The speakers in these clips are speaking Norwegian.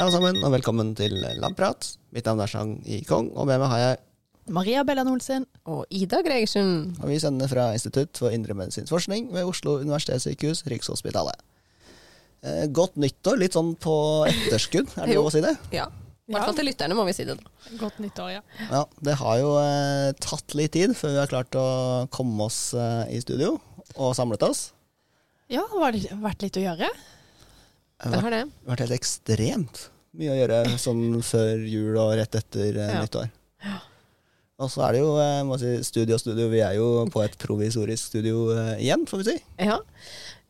Hei alle sammen, og velkommen til Labprat. Mitt navn er Chang I. Kong, og med meg har jeg Maria Bellan Olsen. Og Ida Gregersen. Og vi sender fra Institutt for indremedisinsk forskning ved Oslo universitetssykehus, Rikshospitalet. Eh, godt nyttår, litt sånn på etterskudd, er det Jo. lov å si det? Ja. I hvert fall til lytterne må vi si det. da. Godt nyttår, ja. Ja, det har jo eh, tatt litt tid før vi har klart å komme oss eh, i studio og samlet oss. Ja, har det vært litt å gjøre? Det Det har har det. vært helt ekstremt mye å gjøre sånn før jul og rett etter eh, Ja. nyttår. Og så er det jo eh, må si, studio og studio. Vi er jo på et provisorisk studio eh, igjen, får vi si. Ja.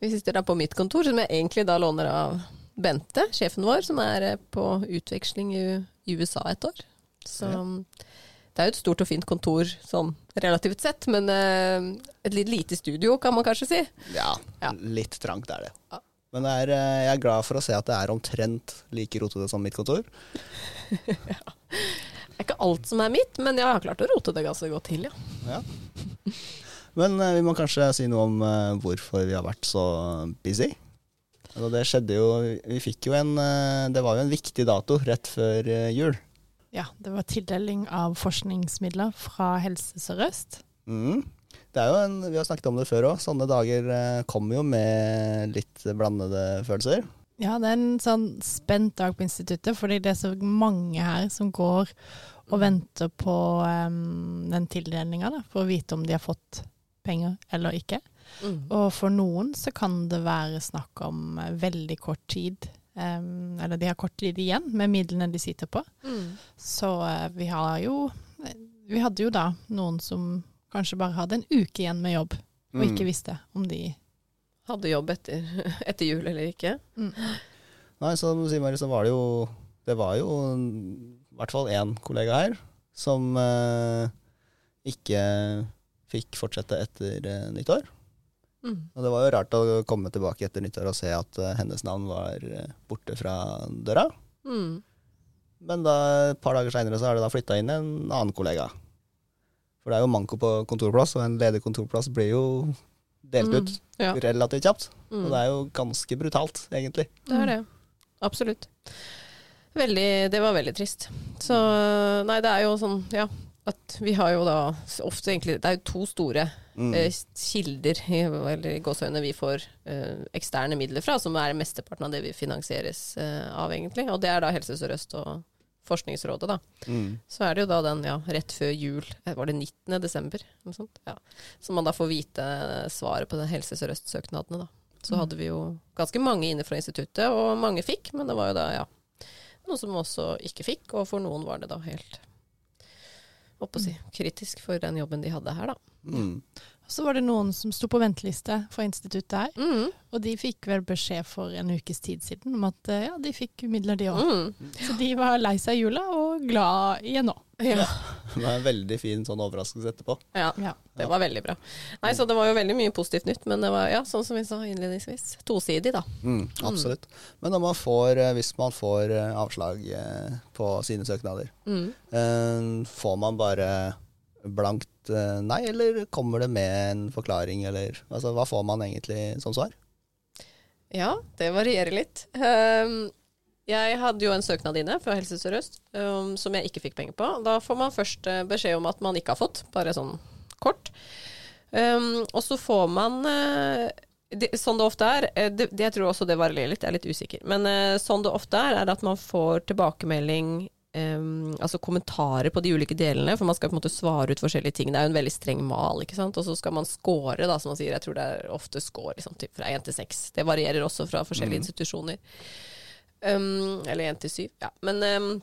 Vi sitter da på mitt kontor, som jeg egentlig da låner av Bente, sjefen vår, som er på utveksling i USA et år. Så Ja. det er jo et stort og fint kontor sånn relativt sett, men et litt lite studio, kan man kanskje si. Ja, Ja. litt trangt er det. Ja. Men det er, eh, jeg er glad for å se at det er omtrent like rotete som mitt kontor. Det er ikke alt som er mitt, men jeg har klart å rote det ganske godt til, ja. Ja. Men eh, vi må kanskje si noe om eh, hvorfor vi har vært så busy. Altså, det skjedde jo Vi fikk jo en Det var jo en viktig dato rett før jul. Ja, det var tildeling av forskningsmidler fra Helse Sør-Øst. Mm. Det er jo en, vi har snakket om det før òg. Sånne dager eh, kommer jo med litt blandede følelser. Ja, det er en sånn spent dag på instituttet, fordi det er så mange her som går og venter på um, den tildelinga, for å vite om de har fått penger eller ikke. Mm. Og for noen så kan det være snakk om eh, veldig kort tid, Um, eller de har kort tid igjen med midlene de sitter på. Mm. Så uh, vi har jo Vi hadde jo da noen som kanskje bare hadde en uke igjen med jobb, og ikke Mm. visste om de Hadde jobb etter, etter jul eller ikke. mm. Nei, som du sier, Mari, så var det jo Det var jo i hvert fall én kollega her som eh, ikke fikk fortsette etter eh, nyttår. Mm. Og det var jo rart å komme tilbake etter nyttår og se at eh, hennes navn var eh, borte fra døra. Mm. Men da, et par dager seinere så har det da flytta inn en annen kollega. For det er jo manko på kontorplass, og en ledig kontorplass blir jo delt Mm. ut Ja. relativt kjapt. Mm. Og det er jo ganske brutalt, egentlig. Det er det. Absolutt. Veldig, det var veldig trist. Så nei, det er jo sånn, ja. At vi har jo da ofte egentlig Det er jo to store Mm. eh, kilder, eller gåseøyne, vi får eh, eksterne midler fra, som er mesteparten av det vi finansieres eh, av, egentlig. Og det er da Helse Sør-Øst og Forskningsrådet, da. Mm. Så er det jo da den, ja, rett før jul, eh, var det 19. desember? Ja. Så man da får vite svaret på den Helse Sør-Øst-søknadene, da. Så Mm. hadde vi jo ganske mange inne fra instituttet, og mange fikk, men det var jo da, ja, noen som også ikke fikk, og for noen var det da helt, oppe å si, kritisk for den jobben de hadde her, da. Mm. Så var det noen som sto på venteliste for instituttet her, Mm. og de fikk vel beskjed for en ukes tid siden om at eh, ja, de fikk midler de òg. Mm. Så de var lei seg i jula og glad igjen nå. Ja. Det var en veldig fin sånn overraskelse etterpå. ja, Ja. det var veldig bra. Nei, så det var jo veldig mye positivt nytt, men det var, ja, sånn som vi sa innledningsvis, tosidig da. Mm, absolutt. Men når man får, eh, hvis man får eh, avslag på sine søknader, Mm. eh, får man bare blankt eh, nei, eller kommer det med en forklaring, eller altså, hva får man egentlig som svar? Ja, det varierer litt. Um, jeg hadde jo en søknad inne fra Helse Sør-Øst um, som jeg ikke fikk penger på. Da får man først eh, beskjed om at man ikke har fått, bare sånn kort. Um, og så får man eh, det, Sånn det ofte er, jeg tror også det varierer litt, jeg er litt usikker. Men sånn det ofte er, er at man får tilbakemelding um, altså kommentarer på de ulike delene, for man skal på en måte svare ut forskjellige ting. Det er jo en veldig streng mal, ikke sant. Og så skal man score, da, som man sier. Jeg tror det er ofte score liksom, typ fra én til seks. Det varierer også fra forskjellige Mm. institusjoner. Um, eller én til syv, ja. Men um,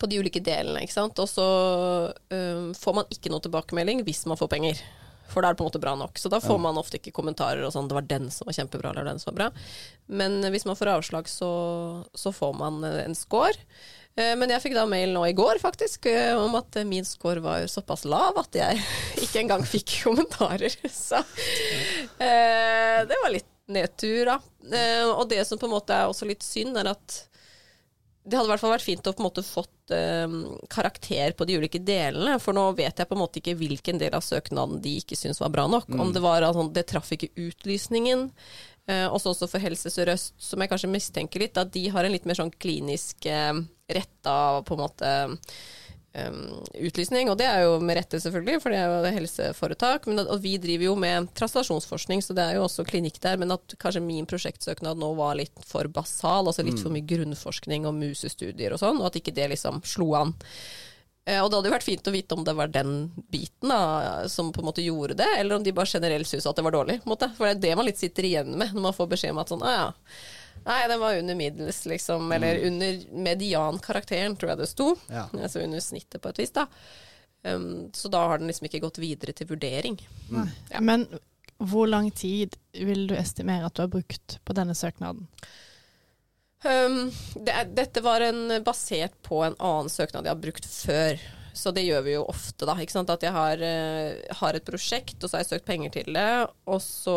på de ulike delene, ikke sant. Og så får man ikke noe tilbakemelding hvis man får penger. For da er det på en måte bra nok. Så da får man ofte ikke kommentarer og sånn 'det var den som var kjempebra', eller 'den som var bra'. Men hvis man får avslag, så, så får man en score. Eh, Men jeg fikk da mail nå i går faktisk eh, om at eh, min score var såpass lav at jeg ikke engang fikk kommentarer. Så det var litt nedtur, da. Og det som på en måte er også litt synd, er at det hadde i hvert fall vært fint å på en måte fått karakter på de ulike delene, for nå vet jeg på en måte ikke hvilken del av søknaden de ikke syntes var bra nok. Mm. Om det var altså, det traff ikke utlysningen, også, for Helse Sør-Øst, som jeg kanskje mistenker litt, at de har en litt mer sånn klinisk retta på en måte um, utlysning. Og det er jo med rette, selvfølgelig, for det er jo helseforetak. Men at, og vi driver jo med translasjonsforskning, så det er jo også klinikk der. Men at kanskje min prosjektsøknad nå var litt for basal, altså litt for mye grunnforskning og musestudier og sånn, og at ikke det liksom slo an. Eh, Og det hadde jo vært fint å vite om det var den biten da, som på en måte gjorde det, eller om de bare generelt syntes at det var dårlig. For det er det man litt sitter igjen med når man får beskjed om at sånn, ah, ja, nei, den var under middels, liksom, eller under mediankarakteren, tror jeg det sto. Ja. Altså under snittet på et vis, da. Um, så da har den liksom ikke gått videre til vurdering. Mm. Ja. Men hvor lang tid vil du estimere at du har brukt på denne søknaden? Um, det dette var en, basert på en annen søknad jeg har brukt før. Så det gjør vi jo ofte, da. Ikke sant? At jeg har, eh, har et prosjekt, og så har jeg søkt penger til det. Og så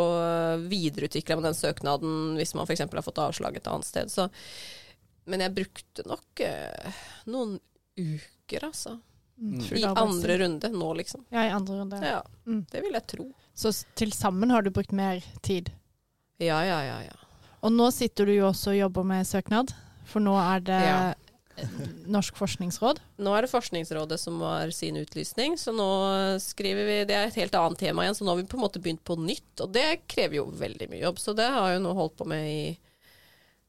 videreutvikler jeg med den søknaden hvis man f.eks. har fått avslag et annet sted. Så, men jeg brukte nok eh, noen uker, altså. Mm. I andre runde nå, liksom. Ja, i andre runde. Ja, Mm. det vil jeg tro. Så til sammen har du brukt mer tid. Ja, ja, ja. ja. Og nå sitter du jo også og jobber med søknad, for nå er det Ja. Norsk forskningsråd. Nå er det Forskningsrådet som har sin utlysning, så nå skriver vi Det er et helt annet tema igjen, så nå har vi på en måte begynt på nytt. Og det krever jo veldig mye jobb, så det har jeg jo nå holdt på med i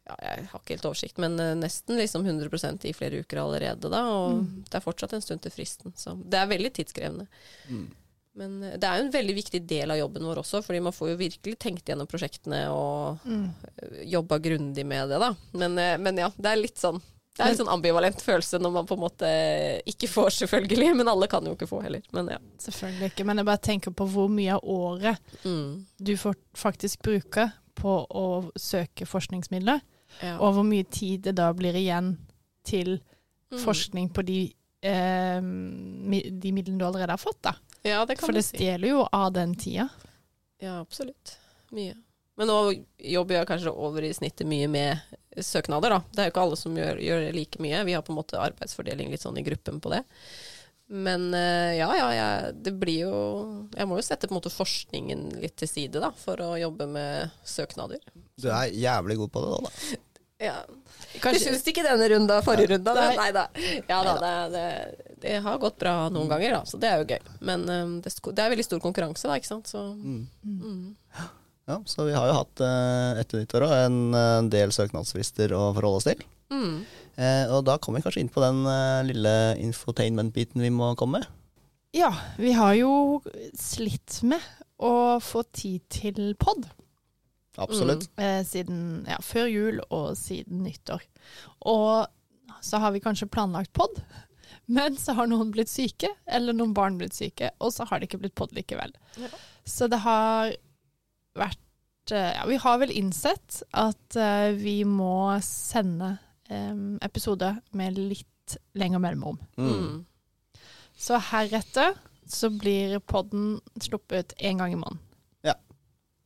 ja, Jeg har ikke helt oversikt, men eh, nesten liksom 100% i flere uker allerede, da. Og Mm. det er fortsatt en stund til fristen, så det er veldig tidskrevende. Men eh, det er jo en veldig viktig del av jobben vår også, fordi man får jo virkelig tenkt gjennom prosjektene og Mm. jobba grundig med det, da. Men, eh, men ja, det er litt sånn det er en sånn ambivalent følelse når man på en måte ikke får, selvfølgelig. Men alle kan jo ikke få heller. Men ja. Selvfølgelig ikke, men jeg bare tenker på hvor mye av året Mm. du får faktisk bruke på å søke forskningsmidler, ja. og hvor mye tid det da blir igjen til Mm. forskning på de, eh, de midlene du allerede har fått. da. Ja, det kan For det stjeler jo av den tida. Ja, absolutt. Mye. Men nå jobber jeg kanskje over i snittet mye med søknader, da. Det er jo ikke alle som gjør, gjør like mye. Vi har på en måte arbeidsfordeling litt sånn i gruppen på det. Men eh, ja, ja, jeg, det blir jo Jeg må jo sette på en måte forskningen litt til side, da, for å jobbe med søknader. Du er jævlig god på det da, da. Ja. Kanskje... Du syns ikke denne runda, forrige runda, men Nei. nei da. Ja da, det, det, det har gått bra noen ganger, da, så det er jo gøy. Men um, det, det er veldig stor konkurranse, da, ikke sant. Så Mm. mm. Ja, så vi har jo hatt eh, etter nyttår òg en eh, del søknadsfrister å forholde oss til. Mm. Eh, og da kommer vi kanskje inn på den lille infotainment-biten vi må komme med. ja, vi har jo slitt med å få tid til pod. Absolutt. eh, siden ja, før jul og siden nyttår. Og så har vi kanskje planlagt pod, men så har noen blitt syke, eller noen barn blitt syke, og så har det ikke blitt pod likevel. Ja. Så det har vært eh, Ja, vi har vel innsett at uh, vi må sende um, episode med litt lengre mellomrom. Mm. Mm. Så heretter så blir podden sluppet én gang i måneden. Ja.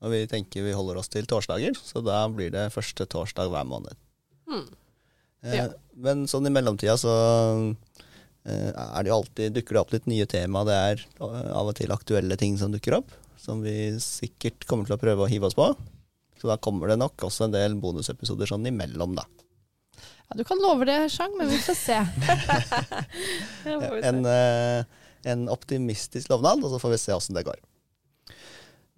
Og vi tenker vi holder oss til torsdager, så da blir det første torsdag hver måned. Mm. Eh, Men sånn i mellomtida så eh, er det jo alltid, dukker det opp litt nye tema. Det er eh, av og til aktuelle ting som dukker opp, som vi sikkert kommer til å prøve å hive oss på. Så da kommer det nok også en del bonusepisoder sånn imellom, da. Ja, du kan love det, Sjang, men vi får se. En, eh, en optimistisk lovnad, og så får vi se åssen det går.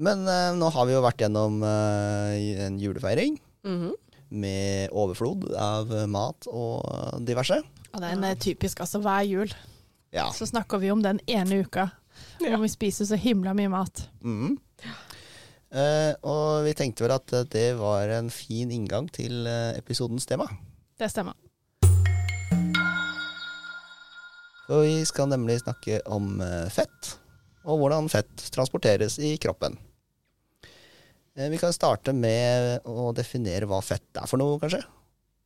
Men eh, nå har vi jo vært gjennom eh, en julefeiring Mhm. med overflod av mat og diverse. Og det er en typisk, altså hver jul Ja. så snakker vi om den ene uka Ja. Og vi spiser så himla mye mat. Mm. Uh, og vi tenkte vel at eh, det var en fin inngang til eh, episodens tema. Det stemmer. Og vi skal nemlig snakke om fett, og hvordan fett transporteres i kroppen. Vi kan starte med å definere hva fett er for noe, kanskje.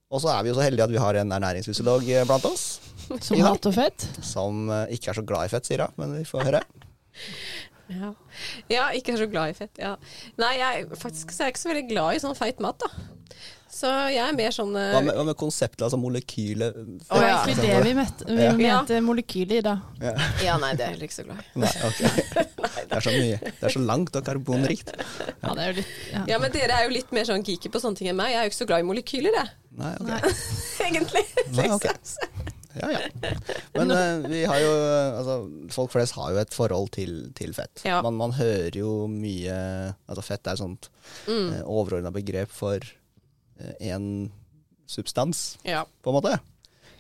Og så er vi jo så heldige at vi har en ernæringsfysiolog blant oss, Som hater fett. som eh, ikke er så glad i fett, sier hun, men vi får høre. Ja. ja, ikke er så glad i fett. Ja. Nei, jeg, faktisk så er jeg ikke så veldig glad i sånn feit mat, da. Så jeg er mer sånn eh, Hva med, hva med konseptet, altså molekylet Det Å, var ja. egentlig det vi, met, vi Ja. mente molekylet i da. Ja, nei, det er jeg heller ikke så glad i. Nei, ok. Nei, Det er så mye. Det er så langt og karbonrikt. Ja, det er jo litt ja. Ja, men dere er jo litt mer sånn geeky på sånne ting enn meg. Jeg er jo ikke så glad i molekyler, jeg. Nei, ok. Egentlig. Nei, ok. Ja, ja. Men uh, vi har jo altså, Folk flest har jo et forhold til, til fett. Ja. Man, man hører jo mye Altså fett er et sånt Mm. Uh, overordna begrep for én substans, Ja. på en måte.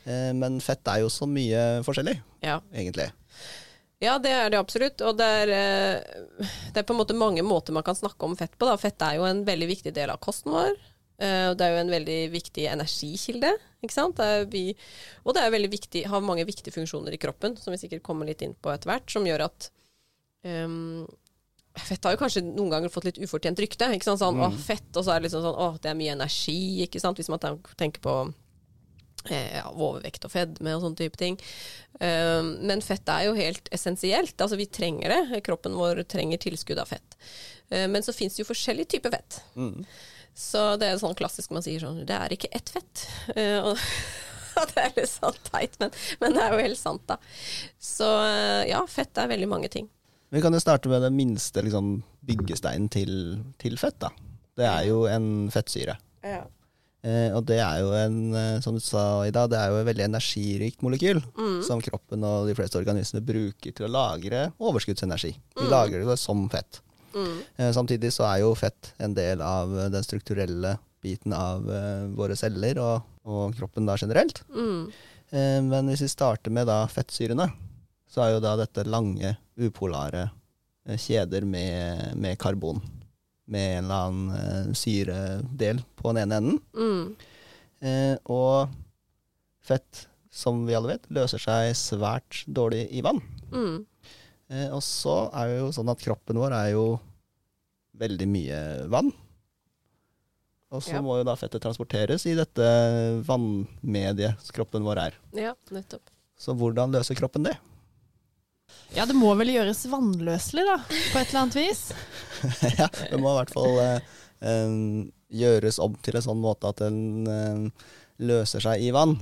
Eh, men fett er jo så mye forskjellig, ja. egentlig. Ja, det er det absolutt. Og det er, eh, det er på en måte mange måter man kan snakke om fett på. Da. Fett er jo en veldig viktig del av kosten vår. Og Det er jo en veldig viktig energikilde. Ikke sant? Det og det er veldig viktig, har mange viktige funksjoner i kroppen, som vi sikkert kommer litt inn på etter hvert, som gjør at um, Fett har jo kanskje noen ganger fått litt ufortjent rykte. Ikke sant? Sånn, Mm. å, fett, og så er det liksom sånn Å, det er mye energi, ikke sant. Hvis man tenker på eh, ja, overvekt og fedme og sånne type ting. Um, men fett er jo helt essensielt. Altså vi trenger det. Kroppen vår trenger tilskudd av fett. Uh, men så fins det jo forskjellige typer fett. Mm. Så det er sånn klassisk man sier sånn Det er ikke ett fett. Uh, og det er litt sånn teit, men, men det er jo helt sant, da. Så uh, ja, fett er veldig mange ting. Vi kan jo starte med den minste liksom, byggesteinen til, til fett. da. Det er jo en fettsyre. Ja. Eh, og det er jo en, eh, som du sa i dag, det er jo et veldig energirikt molekyl. Mm. Som kroppen og de fleste organismer bruker til å lagre overskuddsenergi. De Mm. lagrer det som fett. Mm. Samtidig så er jo fett en del av eh, den strukturelle biten av eh, våre celler og, og kroppen da generelt. Mm. Men hvis vi starter med da fettsyrene, så er jo da dette lange, upolare kjeder med, med karbon. Med en eller annen syredel på den ene enden. Mm. Eh, og fett, som vi alle vet, løser seg svært dårlig i vann. Mm. Eh, og så er det jo sånn at kroppen vår er jo veldig mye vann. Og så Ja. må jo da fettet transporteres i dette vannmediet som kroppen vår er. Ja, nettopp. Så hvordan løser kroppen det? ja, det må vel gjøres vannløselig, da, på et eller annet vis. ja, det må i hvert fall eh, eh, gjøres om til en sånn måte at den eh, løser seg i vann.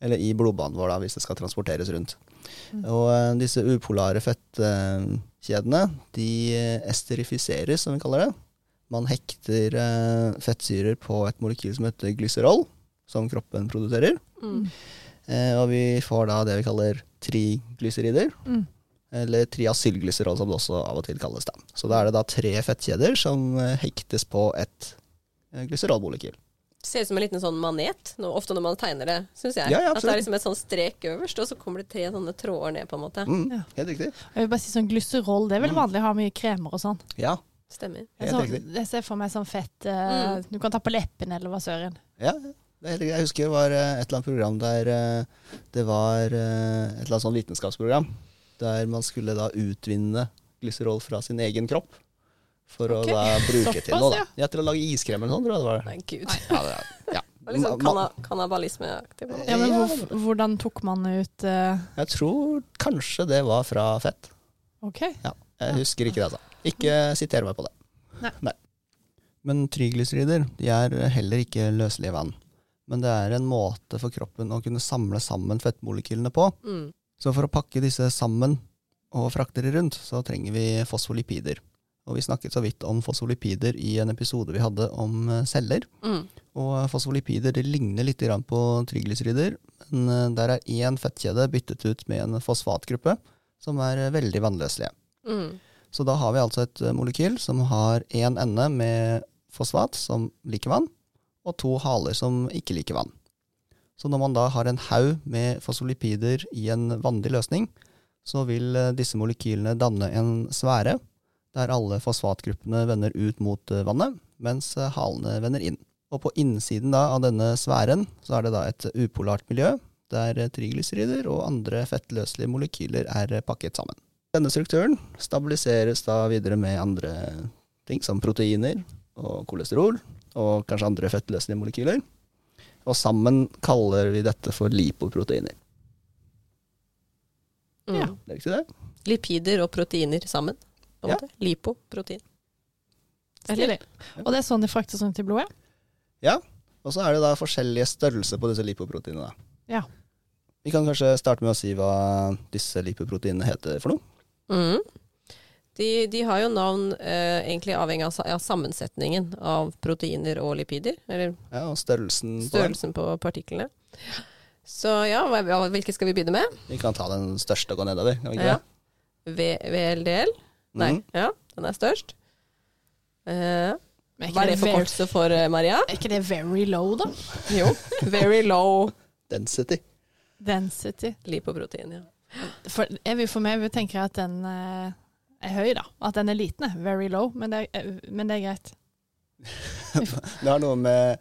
Eller i blodbanen vår, da, hvis det skal transporteres rundt. Mm. Og eh, disse upolare fettkjedene, de eh, esterifiseres, som vi kaller det. Man hekter eh, fettsyrer på et molekyl som heter glycerol, som kroppen produserer. Mm. Og vi får da det vi kaller triglycerider. Mm. Eller triacylglycerol, som det også av og til kalles. da. Så da er det da tre fettkjeder som hektes på et glyserolmolekyl. glycerolmolekyl. Ser ut som en liten sånn manet, no, ofte når man tegner det, syns jeg. Ja, ja, At det er liksom et sånn strek øverst, og så kommer det tre sånne tråder ned, på en måte. Mm, Ja. Helt riktig. Jeg vil bare si sånn Glycerol, det er vel Mm. vanlig å ha mye kremer og sånn. Ja, Stemmer. helt riktig. jeg ser for meg sånn fett eh, Du kan ta på leppene, eller hva søren. Ja. Jeg husker det var eh, et eller annet program der eh, det var et eller annet sånn vitenskapsprogram der man skulle da utvinne glycerol fra sin egen kropp. For okay. å da bruke til noe. da. ja. Ja, til å lage iskrem eller noe sånt, tror jeg det var. Nei, gud. Ja, det er, ja. Det liksom kannibalismeaktig. Ja, men hvor, hvordan tok man ut uh... Jeg tror kanskje det var fra fett. OK. Jeg husker ikke det, altså. Ikke siter meg på det. Nei. Men triglycerider de er heller ikke løselige i vann. Men det er en måte for kroppen å kunne samle sammen fettmolekylene på. Mm. Så for å pakke disse sammen og frakte de rundt, så trenger vi fosfolipider. Og vi snakket så vidt om fosfolipider i en episode vi hadde om eh, celler. Mm. Og fosfolipider det ligner litt grann på triglycerider, men eh, der er én fettkjede byttet ut med en fosfatgruppe, som er eh, veldig vannløselige. Mm. Så da har vi altså et eh, molekyl som har én ende med fosfat, som liker vann, og to haler som ikke liker vann. Så når man da har en haug med fosfolipider i en vannlig løsning, så vil eh, disse molekylene danne en sfære, der alle fosfatgruppene vender ut mot eh, vannet, mens eh, halene vender inn. Og på innsiden da av denne sfæren så er det da et upolart miljø, der eh, triglycerider og andre fettløselige molekyler er eh, pakket sammen. Denne strukturen stabiliseres da videre med andre ting, som proteiner og kolesterol, og kanskje andre fettløselige molekyler. Og sammen kaller vi dette for lipoproteiner. Mm. Ja. Er? Lipider og proteiner sammen. På en Ja. måte. Lipoprotein. Stilig. Og det er sånn det fraktes rundt i blodet? Ja. Og så er det da forskjellige størrelser på disse lipoproteinene. Ja. Vi kan kanskje starte med å si hva disse lipoproteinene heter for noe. Mm. De, de har jo navn eh, egentlig avhengig av, sa- sammensetningen av proteiner og lipider, eller Ja, og størrelsen, på størrelsen på partiklene. Så ja, hvilke skal vi begynne med? Vi kan ta den største og gå nedover. Kan vi ikke Ja. det? V VLDL? Nei, Mm. ja, den er størst. Eh, hva er det forkortelse for, eh, Maria? Er ikke det very low, da? Jo, very low Density. Density. lipoprotein. Ja. For, jeg vil, for meg vil jeg at den eh, er høy, da. At den er liten. er Very low. Men det er, eh, men det er greit. Det har noe med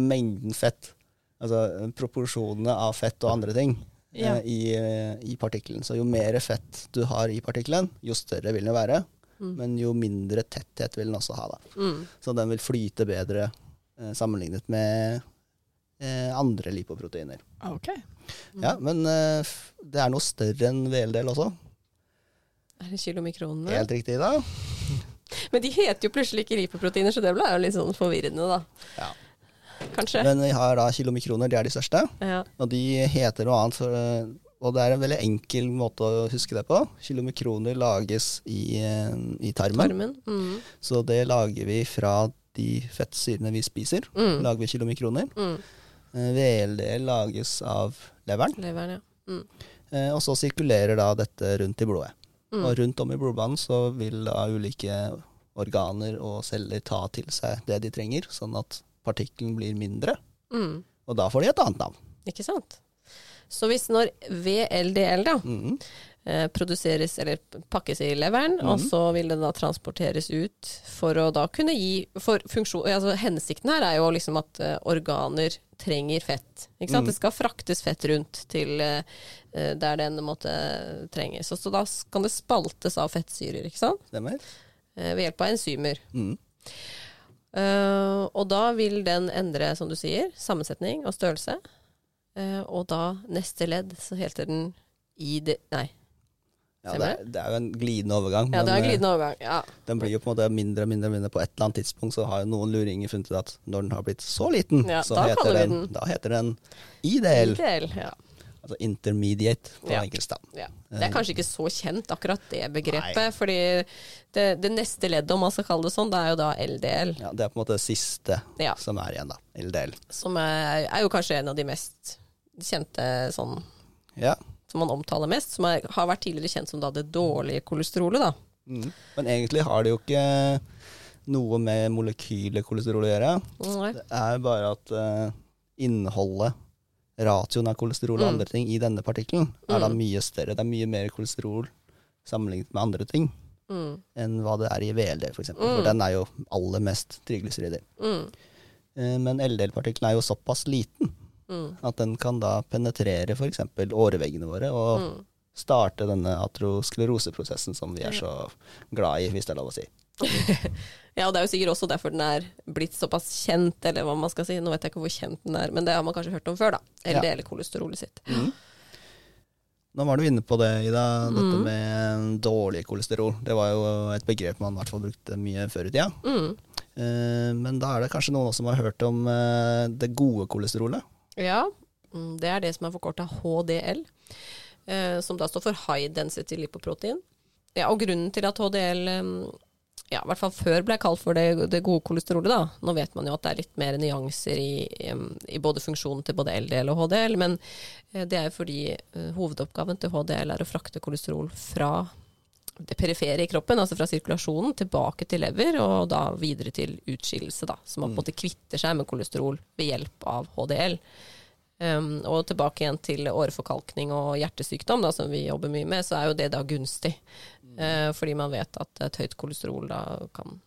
mengden fett, altså proporsjonene av fett og andre ting Ja. eh, i, eh, i partikkelen. Så jo mer fett du har i partikkelen, jo større vil den være. Mm. Men jo mindre tetthet vil den også ha. Mm. Så den vil flyte bedre eh, sammenlignet med eh, andre lipoproteiner. OK. Ja, men eh, det er noe større enn VL-del også. Er det kilomikronene? Helt riktig, da. Men de heter jo plutselig ikke lipoproteiner, så det ble jo litt sånn forvirrende, da. Ja. Kanskje. Men vi har da kilomikroner, de er de største. ja. Og de heter noe annet, og det er en veldig enkel måte å huske det på. Kilomikroner lages i, eh, i tarmen, Tarmen. Mm. så det lager vi fra de fettsyrene vi spiser. Mm. Lager vi kilomikroner. Mm. Eh, VLD lages av leveren, Leveren, ja. Mm. eh, og så sirkulerer da dette rundt i blodet. Mm. Og rundt om i blodbanen så vil da ulike organer og celler ta til seg det de trenger, sånn at partikkelen blir mindre, Mm. og da får de et annet navn. Ikke sant? Så hvis når VLDL da, mm. eh, produseres eller pakkes i leveren, og Mhm. så vil det da transporteres ut for å da kunne gi for funksjon, altså Hensikten her er jo liksom at eh, organer trenger fett. Ikke sant? Mm. Det skal fraktes fett rundt til eh, eh, der den måtte trenges. Så, så da kan det spaltes av fettsyrer, ikke sant? Stemmer? Eh, ved hjelp av enzymer. Mhm. Eh, og da vil den endre, som du sier, sammensetning og størrelse. Uh, og da neste ledd, så heter den i det Nei. Ja, det, er, det er jo en glidende overgang. Ja, det er men, eh, glidende overgang. Ja. Den blir jo på en måte mindre og mindre, mindre. På et eller annet tidspunkt så har jo noen luringer funnet ut at når den har blitt så liten, Ja, så da heter den, den- da heter den IDL. IDL, ja. Altså intermediate på Ja. engelsk. da. ja. Det er kanskje ikke så kjent, akkurat det begrepet. Nei. fordi det, det neste leddet, om man skal kalle det sånn, det er jo da LDL. Ja, det er på en måte det siste Ja. som er igjen, da. LDL. Som er, er jo kanskje en av de mest kjente sånn Ja. som man omtaler mest. Som er, har vært tidligere kjent som da det dårlige kolesterolet, da. Mm. Men egentlig har det jo ikke noe med molekylkolesterol å gjøre. Nei. Det er bare at uh, innholdet, ratioen av kolesterol og Mm. andre ting i denne partikkelen, er da Mm. mye større. Det er mye mer kolesterol sammenlignet med andre ting Mm. enn hva det er i VLD, f.eks. For, eksempel. For den er jo aller mest triglycerider. Mm. Eh, Men LDL-partikkelen er jo såpass liten Mm. at den kan da penetrere f.eks. åreveggene våre og starte denne atroskleroseprosessen som vi er så glad i, hvis det er lov å si. Ja, og det er jo sikkert også derfor den er blitt såpass kjent, eller hva man skal si. Nå vet jeg ikke hvor kjent den er, men det har man kanskje hørt om før, da. LDL-kolesterolet sitt. Nå var du inne på det, Ida, dette Mm. med dårlig kolesterol. Det var jo et begrep man i hvert fall brukte mye før i tida. Mm. Eh, Men da er det kanskje noen som har hørt om eh, det gode kolesterolet. Ja, mm, det er det som er forkorta HDL, eh, som da står for High Density Lipoprotein. Ja, og grunnen til at HDL eh, ja, i hvert fall før ble kalt for det, det gode kolesterolet, da. Nå vet man jo at det er litt mer nyanser i, i, både funksjonen til både LDL og HDL, men eh, det er jo fordi eh, hovedoppgaven til HDL er å frakte kolesterol fra det perifere i kroppen, altså fra sirkulasjonen, tilbake til lever, og da videre til utskillelse, da. Så man på en måte kvitter seg med kolesterol ved hjelp av HDL. Um, og tilbake igjen til åreforkalkning og hjertesykdom, da, som vi jobber mye med, så er jo det da gunstig. Eh, fordi man vet at et høyt kolesterol da kan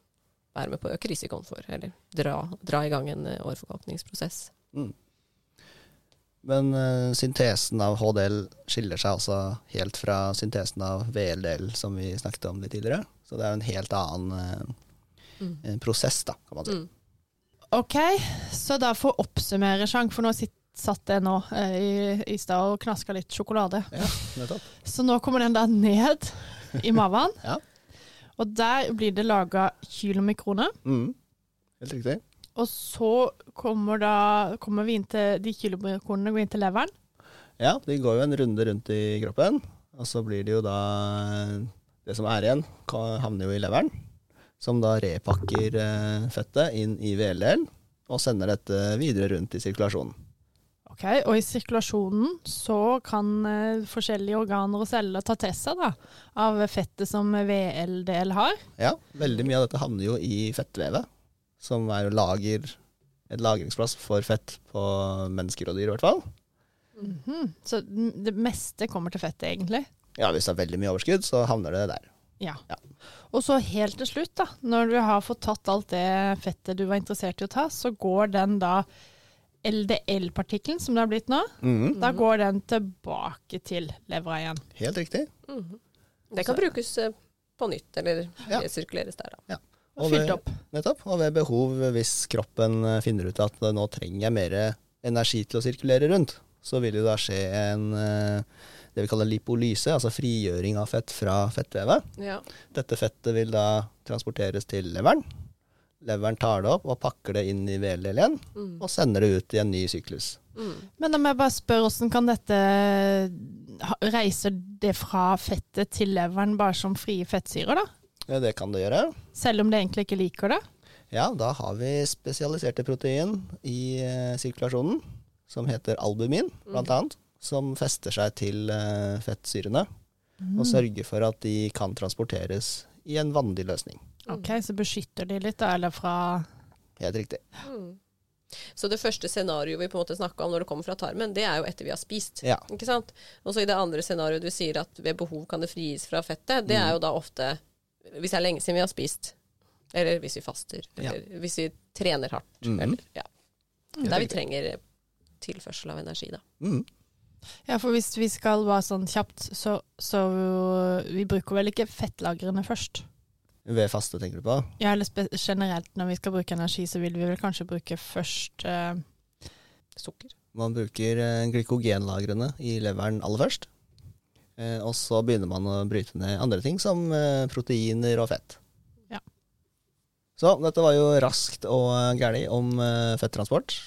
være med på å øke risikoen for, eller dra, dra i gang en åreforkalkningsprosess. Mm. Men uh, syntesen av HDL skiller seg altså helt fra syntesen av VLDL, som vi snakket om litt tidligere. Så det er en helt annen uh, Mm. prosess, da, kan man si. Mm. OK, så da for å oppsummere, Sjank, for nå sitt, satt jeg nå eh, i, i stad og knaska litt sjokolade. Ja. Så nå kommer den da ned i maven. Ja. Og der blir det laga kilomikroner. Mm. Helt riktig. Og så kommer, da, kommer vi inn til de kilomikronene går inn til leveren. Ja, de går jo en runde rundt i kroppen, og så blir det jo da det som er igjen, havner jo i leveren, som da repakker eh, fettet inn i VLL og sender dette videre rundt i sirkulasjonen. Ok, Og i sirkulasjonen så kan eh, forskjellige organer og celler ta til seg da, av fettet som VLDL har. Ja, veldig mye av dette havner jo i fettvevet, som er lager, et lagringsplass for fett på mennesker og dyr i hvert fall. Mhm. Så det meste kommer til fettet, egentlig. Ja, hvis det er veldig mye overskudd, så havner det der. Ja. Ja. Og så helt til slutt, da, når du har fått tatt alt det fettet du var interessert i å ta, så går den da LDL-partikkelen, som det har blitt nå, Mhm, da går den tilbake til levra igjen. Helt riktig. Mhm. Det kan brukes eh, på nytt, eller Ja. sirkuleres der, da. Og Og ved- opp. Nettopp. Og ved behov, hvis kroppen eh, finner ut at nå trenger jeg mer energi til å sirkulere rundt, så vil det da skje en eh, det vi kaller lipolyse, altså frigjøring av fett fra fettvevet. Ja. Dette fettet vil da transporteres til leveren. Leveren tar det opp og pakker det inn i VLL igjen, Mm. og sender det ut i en ny syklus. Mm. Men da må jeg bare spørre, hvordan kan dette reise Reiser det fra fettet til leveren bare som frie fettsyrer, da? Ja, det kan det gjøre. Selv om det egentlig ikke liker det? Ja, da har vi spesialiserte protein i eh, sirkulasjonen, som heter albumin, blant annet, som fester seg til eh, fettsyrene, og sørger for at de kan transporteres i en vanlig løsning. Ok, så beskytter de litt, da, eller fra Helt riktig. Mm. Så det første scenarioet vi på en måte snakka om når det kommer fra tarmen, det er jo etter vi har spist. Ja. Ikke sant? Og så i det andre scenarioet du sier at ved behov kan det frigis fra fettet, det er jo da ofte hvis det er lenge siden vi har spist, eller hvis vi faster, Ja. eller hvis vi trener hardt, mm. eller ja. Der vi trenger tilførsel av energi, da. Mm. Ja, for hvis vi skal være sånn kjapt, så, så vi bruker vel ikke fettlagrene først? Ved faste, tenker du på? Ja, eller generelt når vi skal bruke energi, så vil vi vel kanskje bruke først eh, Sukker. Man bruker eh, glykogenlagrene i leveren aller først. Eh, og så begynner man å bryte ned andre ting, som eh, proteiner og fett. Ja. Så dette var jo raskt og gæli om eh, fettransport.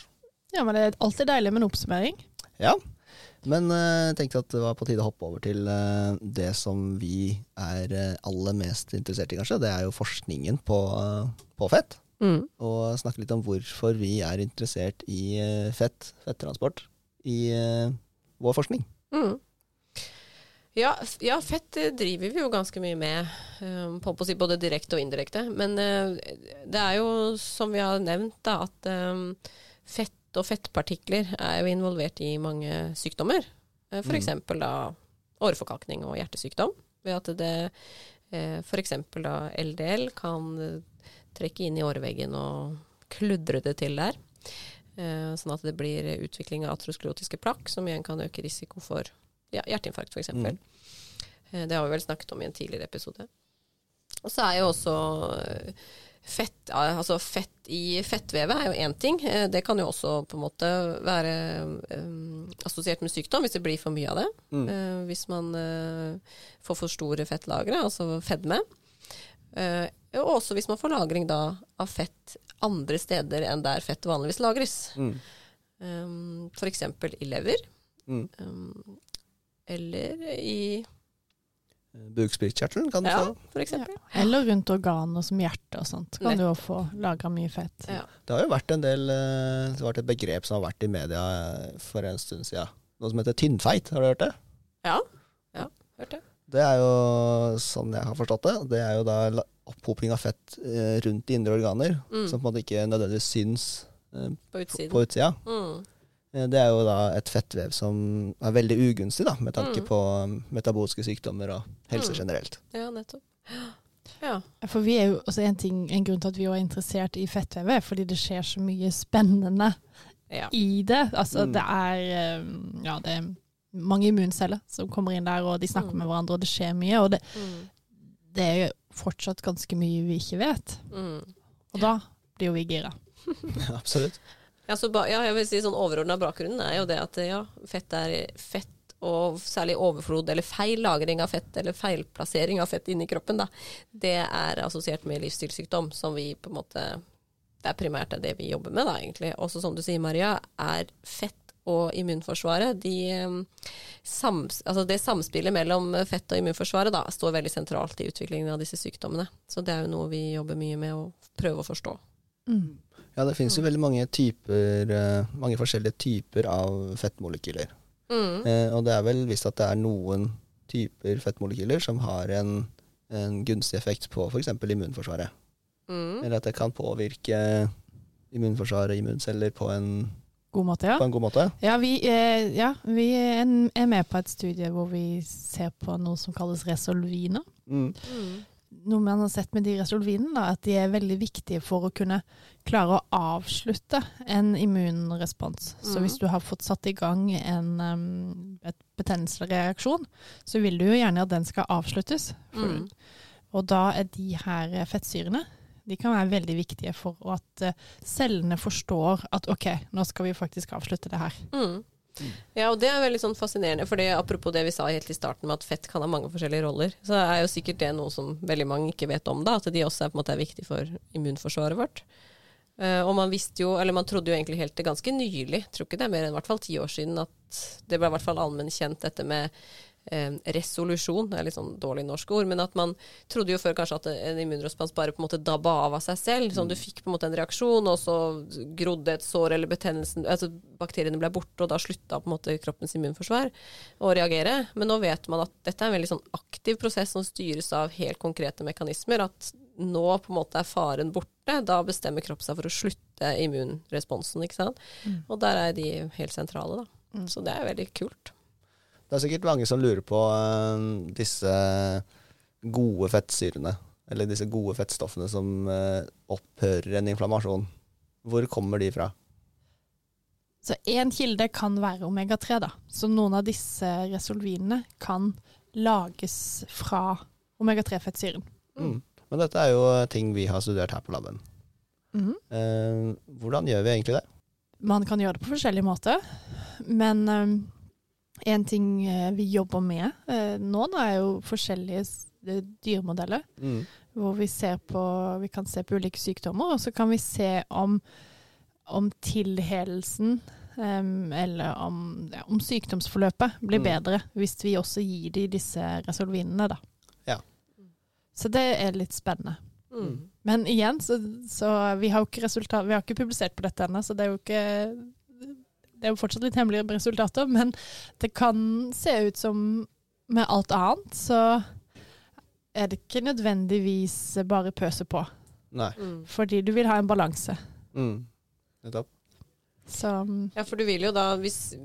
Ja, men det er alltid deilig med en oppsummering. Ja. Men jeg jeg tenkte at det var på tide å hoppe over til uh, det som vi er uh, aller mest interessert i, kanskje. Det er jo forskningen på, eh, på fett. Mm. Og snakke litt om hvorfor vi er interessert i eh, fett, fettransport, i eh, vår forskning. Mm. Ja, ja, fett eh, driver vi jo ganske mye med, på, på å si både direkte og indirekte. Men eh, det er jo, som vi har nevnt, da, at um, fett og fettpartikler er jo involvert i mange sykdommer. F.eks. for Mm. da åreforkalkning og hjertesykdom. Ved at det f.eks. eksempel da LDL kan eh, trekke inn i åreveggen og kludre det til der. Eh, sånn at det blir utvikling av atrosklerotiske plakk, som igjen kan øke risiko for ja, hjerteinfarkt f.eks. Mm. Eh, det har vi vel snakket om i en tidligere episode. Og så er jo også eh, fett, altså fett i fettvevet er jo én ting. Eh, det kan jo også på en måte være um, assosiert med sykdom hvis det blir for mye av det. Mm. Uh, hvis man uh, får for store fettlagre, altså fedme. Uh, og også hvis man får lagring da av fett andre steder enn der fett vanligvis lagres. Mm. Um, F.eks. i lever. Mm. Um, eller i Bukspyttkjertelen kan du Ja, få. for eksempel. Eller rundt organer som hjerte og sånt. Kan Nett. du jo få lagra mye fett. Ja. Det har jo vært en del eh, Det har vært et begrep som har vært i media eh, for en stund siden. Noe som heter tynnfeit, har du hørt det? Ja, ja hørt det. Det er jo, sånn jeg har forstått det, det er jo da opphoping av fett eh, rundt de indre organer, Mm. som på en måte ikke nødvendigvis syns eh, På utsiden. på utsida. Mm. Eh, Det er jo da et fettvev som er veldig ugunstig, da, med tanke Mm. på um, metabolske sykdommer og helse Mm. generelt. Ja, nettopp. Ja. For vi er jo også en, ting, en grunn til at vi er interessert i fettvevet, fordi det skjer så mye spennende ja. i det. Altså Mm. det er eh, Ja, det er mange immunceller som kommer inn der, og de snakker Mm. med hverandre, og det skjer mye. Og det, Mm. det er jo fortsatt ganske mye vi ikke vet. Mm. Og da blir jo vi gira. Absolutt. Ja, ba, ja, jeg vil si sånn overordna bakgrunnen er jo det at ja, fett er fett, og særlig overflod eller feil lagring av fett, eller feilplassering av fett inni kroppen, da, det er assosiert med livsstilssykdom, som vi på en måte Det er primært det vi jobber med, da, egentlig. Også som du sier, Maria, er fett og immunforsvaret, de, eh, sams, altså det samspillet mellom fett og immunforsvaret da, står veldig sentralt i utviklingen av disse sykdommene. Så det er jo noe vi jobber mye med å prøve å forstå. Mm. Ja, det finnes jo veldig mange typer, eh, mange forskjellige typer av fettmolekyler. Mm. Eh, og det er vel visst at det er noen typer fettmolekyler som har en, en gunstig effekt på f.eks. immunforsvaret. Mm. Eller at det kan påvirke immunforsvaret, immunceller, på en, God måte, ja. på en god måte. Ja, vi, eh, ja, vi er er med på et studie hvor vi ser på noe som kalles resolviner. Mm. Mm. Noe man har sett med de resolvinene, at de er veldig viktige for å kunne klare å avslutte en immunrespons. Så Mhm. hvis du har fått satt i gang en um, et betennelsesreaksjon, så vil du jo gjerne at den skal avsluttes. Mm. Og da er de her fettsyrene de kan være veldig viktige for at eh, cellene forstår at OK, nå skal vi faktisk avslutte det her. Mm. Ja, og det er veldig sånn fascinerende, for apropos det vi sa helt i starten med at fett kan ha mange forskjellige roller, så er jo sikkert det noe som veldig mange ikke vet om, da, at de også er, på en måte, er viktig for immunforsvaret vårt. Uh, og man visste jo, eller man trodde jo egentlig helt til ganske nylig, tror ikke det er mer enn i hvert fall ti år siden, at det ble i hvert fall allmenn kjent dette med eh, resolusjon, det er litt sånn dårlig norsk ord, men at man trodde jo før kanskje at en immunrespons bare på en måte dabba av av seg selv. Sånn du fikk på en måte en reaksjon, og så grodde et sår eller betennelsen Altså bakteriene ble borte, og da slutta på en måte kroppens immunforsvar å reagere. Men nå vet man at dette er en veldig sånn aktiv prosess som styres av helt konkrete mekanismer. At nå på en måte er faren borte. Da bestemmer kroppen seg for å slutte immunresponsen, ikke sant. Mm. Og der er de helt sentrale, da. Mm. Så det er veldig kult. Det er sikkert mange som lurer på eh, disse gode fettsyrene, eller disse gode fettstoffene som eh, opphører en inflammasjon. Hvor kommer de fra? Så én kilde kan være omega-3, da. Så noen av disse resolvinene kan lages fra omega-3-fettsyren. Mm. Men dette er jo ting vi har studert her på laben. Mm. Eh, hvordan gjør vi egentlig det? Man kan gjøre det på forskjellige måter, men um, en ting eh, vi jobber med eh, nå, da, er jo forskjellige eh, dyremodeller. Mm. Hvor vi, ser på, vi kan se på ulike sykdommer, og så kan vi se om, om tilhelelsen um, eller om, ja, om sykdomsforløpet blir Mm. bedre hvis vi også gir de disse resolvinene. Da. Ja. Så det er litt spennende. Mm. Men igjen, så, så vi har jo ikke resultat, vi har ikke publisert på dette ennå, så det er jo ikke Det er jo fortsatt litt hemmelige resultater, men det kan se ut som med alt annet, så er det ikke nødvendigvis bare pøse på. Nei. Mm. Fordi du vil ha en balanse. Mm. Nettopp. Så Ja, for du vil jo da, hvis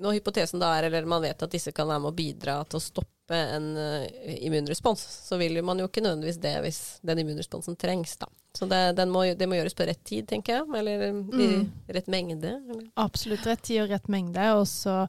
når hypotesen da er, eller man vet at disse kan være med å bidra til å stoppe en eh, immunrespons, så vil man jo ikke nødvendigvis det hvis den immunresponsen trengs, da. Så det, den må, det må gjøres på rett tid, tenker jeg, eller i Mm. rett mengde. Eller? absolutt rett tid og rett mengde, og så,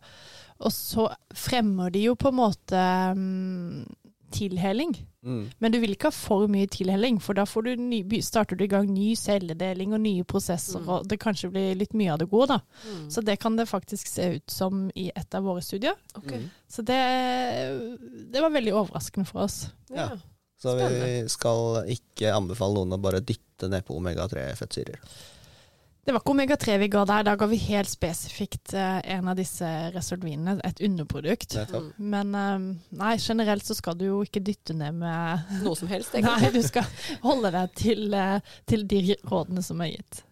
og så fremmer de jo på en måte um, tilheling. Mm. Men du vil ikke ha for mye tilhelling, for da får du ny, starter du i gang ny celledeling og nye prosesser, Mm. og det kanskje blir litt mye av det gode, da. Mm. Så det kan det faktisk se ut som i et av våre studier. Okay. Mm. Så det, det var veldig overraskende for oss. Ja. Ja. Så vi skal ikke anbefale noen å bare dytte ned på omega-3-fettsyrer. Det var ikke omega-3 vi ga der, da ga vi helt spesifikt eh, en av disse resolvinene, et underprodukt. Nettopp. Mm. Men eh, nei, generelt så skal du jo ikke dytte ned med Noe som helst, Nei, du skal holde deg til, eh, til de rådene som er gitt.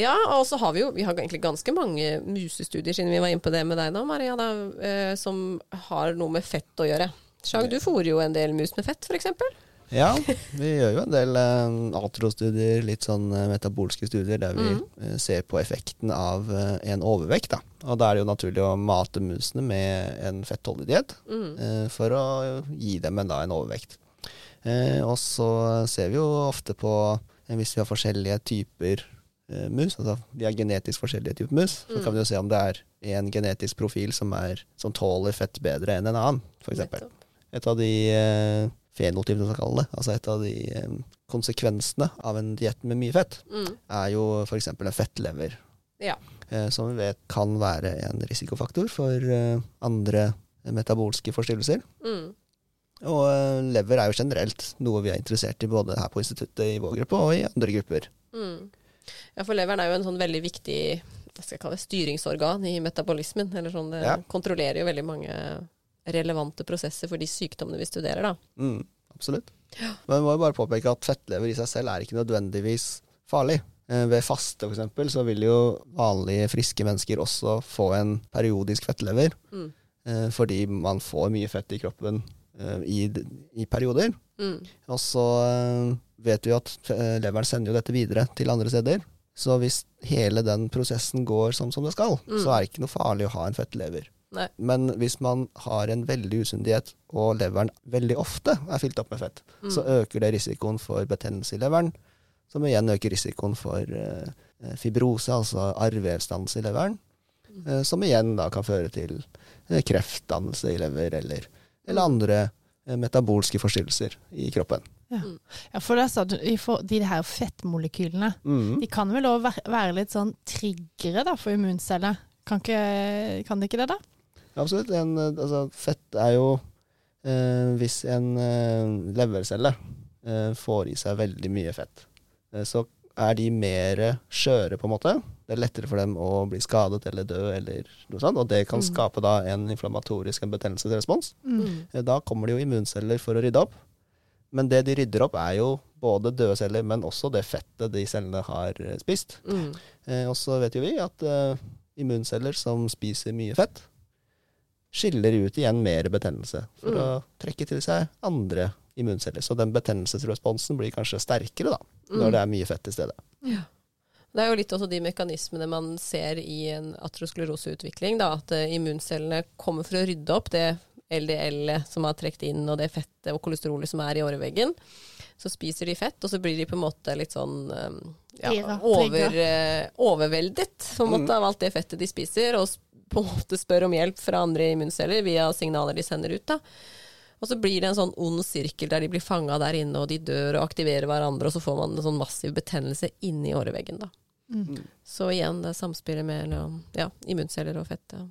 Ja, og så har vi jo vi har egentlig ganske mange musestudier, siden vi var inne på det med deg da, Maria, da, eh, som har noe med fett å gjøre. Sjag, du fôrer jo en del mus med fett, f.eks. Ja, vi gjør jo en del eh, atrostudier, litt sånn eh, metabolske studier, der vi mm. ser på effekten av eh, en overvekt. Da. Og da er det jo naturlig å mate musene med en fettholdig diett Mm. eh, for å gi dem en, da, en overvekt. Eh, og så ser vi jo ofte på hvis vi har forskjellige typer mus, altså vi har genetisk forskjellige typer mus, så Mm. kan vi jo se om det er en genetisk profil som, er, som tåler fett bedre enn en annen, f.eks. Et av de fenotypene, som man kaller det, altså et av de konsekvensene av en diett med mye fett, Mm. er jo f.eks. en fettlever. Ja. Eh, som vi vet kan være en risikofaktor for eh, andre metabolske forstyrrelser. Mm. Og eh, lever er jo generelt noe vi er interessert i både her på instituttet i vår gruppe og i andre grupper. Mm. Ja, for leveren er jo en sånn veldig viktig hva skal jeg kalle det, styringsorgan i metabolismen. Eller sånn, det Ja. kontrollerer jo veldig mange relevante prosesser for de sykdommene vi studerer, da. Mm, absolutt. Men jeg må jo bare påpeke at fettlever i seg selv er ikke nødvendigvis farlig. Eh, Ved faste eksempel, så vil jo vanlige, friske mennesker også få en periodisk fettlever. Mm. eh, Fordi man får mye fett i kroppen eh, i, i perioder. Mm. Og så vet vi at leveren sender jo dette videre til andre steder. Så hvis hele den prosessen går sånn som det skal, Mm. så er det ikke noe farlig å ha en fettlever. Nei. Men hvis man har en veldig usunn diett, og leveren veldig ofte er fylt opp med fett, Mm. så øker det risikoen for betennelse i leveren, som igjen øker risikoen for eh, fibrose, altså arrvevsdannelse i leveren, Mm. eh, som igjen da kan føre til eh, kreftdannelse i lever, eller, eller Mm. andre eh, metabolske forstyrrelser i kroppen. Ja, for det er sånn, de her fettmolekylene Mm. de kan vel òg være, være litt sånn triggere da, for immunceller? Kan, ikke, kan det ikke det, da? Absolutt. En, eh, altså, fett er jo eh, Hvis en eh, levercelle eh, får i seg veldig mye fett, eh, så er de mer skjøre, på en måte. Det er lettere for dem å bli skadet eller dø, eller noe sånt, og det kan Mm. skape da en inflammatorisk en betennelsesrespons. Mm. Eh, Da kommer det jo immunceller for å rydde opp. Men det de rydder opp, er jo både døde celler, men også det fettet de cellene har spist. Mm. Eh, og så vet jo vi at eh, immunceller som spiser mye fett, skiller ut igjen mer betennelse for Mm. å trekke til seg andre immunceller. Så den betennelsesresponsen blir kanskje sterkere da, når Mm. det er mye fett i stedet. Ja. Det er jo litt også de mekanismene man ser i en atroskleroseutvikling, da, at eh, immuncellene kommer for å rydde opp det LDL-et som har trukket inn, og det fettet og kolesterolet som er i åreveggen. Så spiser de fett, og så blir de på en måte litt sånn eh, ja, over, eh, overveldet på en måte, Mm. av alt det fettet de spiser, og på en måte spør om hjelp fra andre immunceller via signaler de sender ut. da. Og så blir det en sånn ond sirkel der de blir fanga der inne, og de dør og aktiverer hverandre, og så får man en sånn massiv betennelse inni åreveggen. da. Mm. Så igjen det samspillet mellom ja, immunceller og fett. Ja.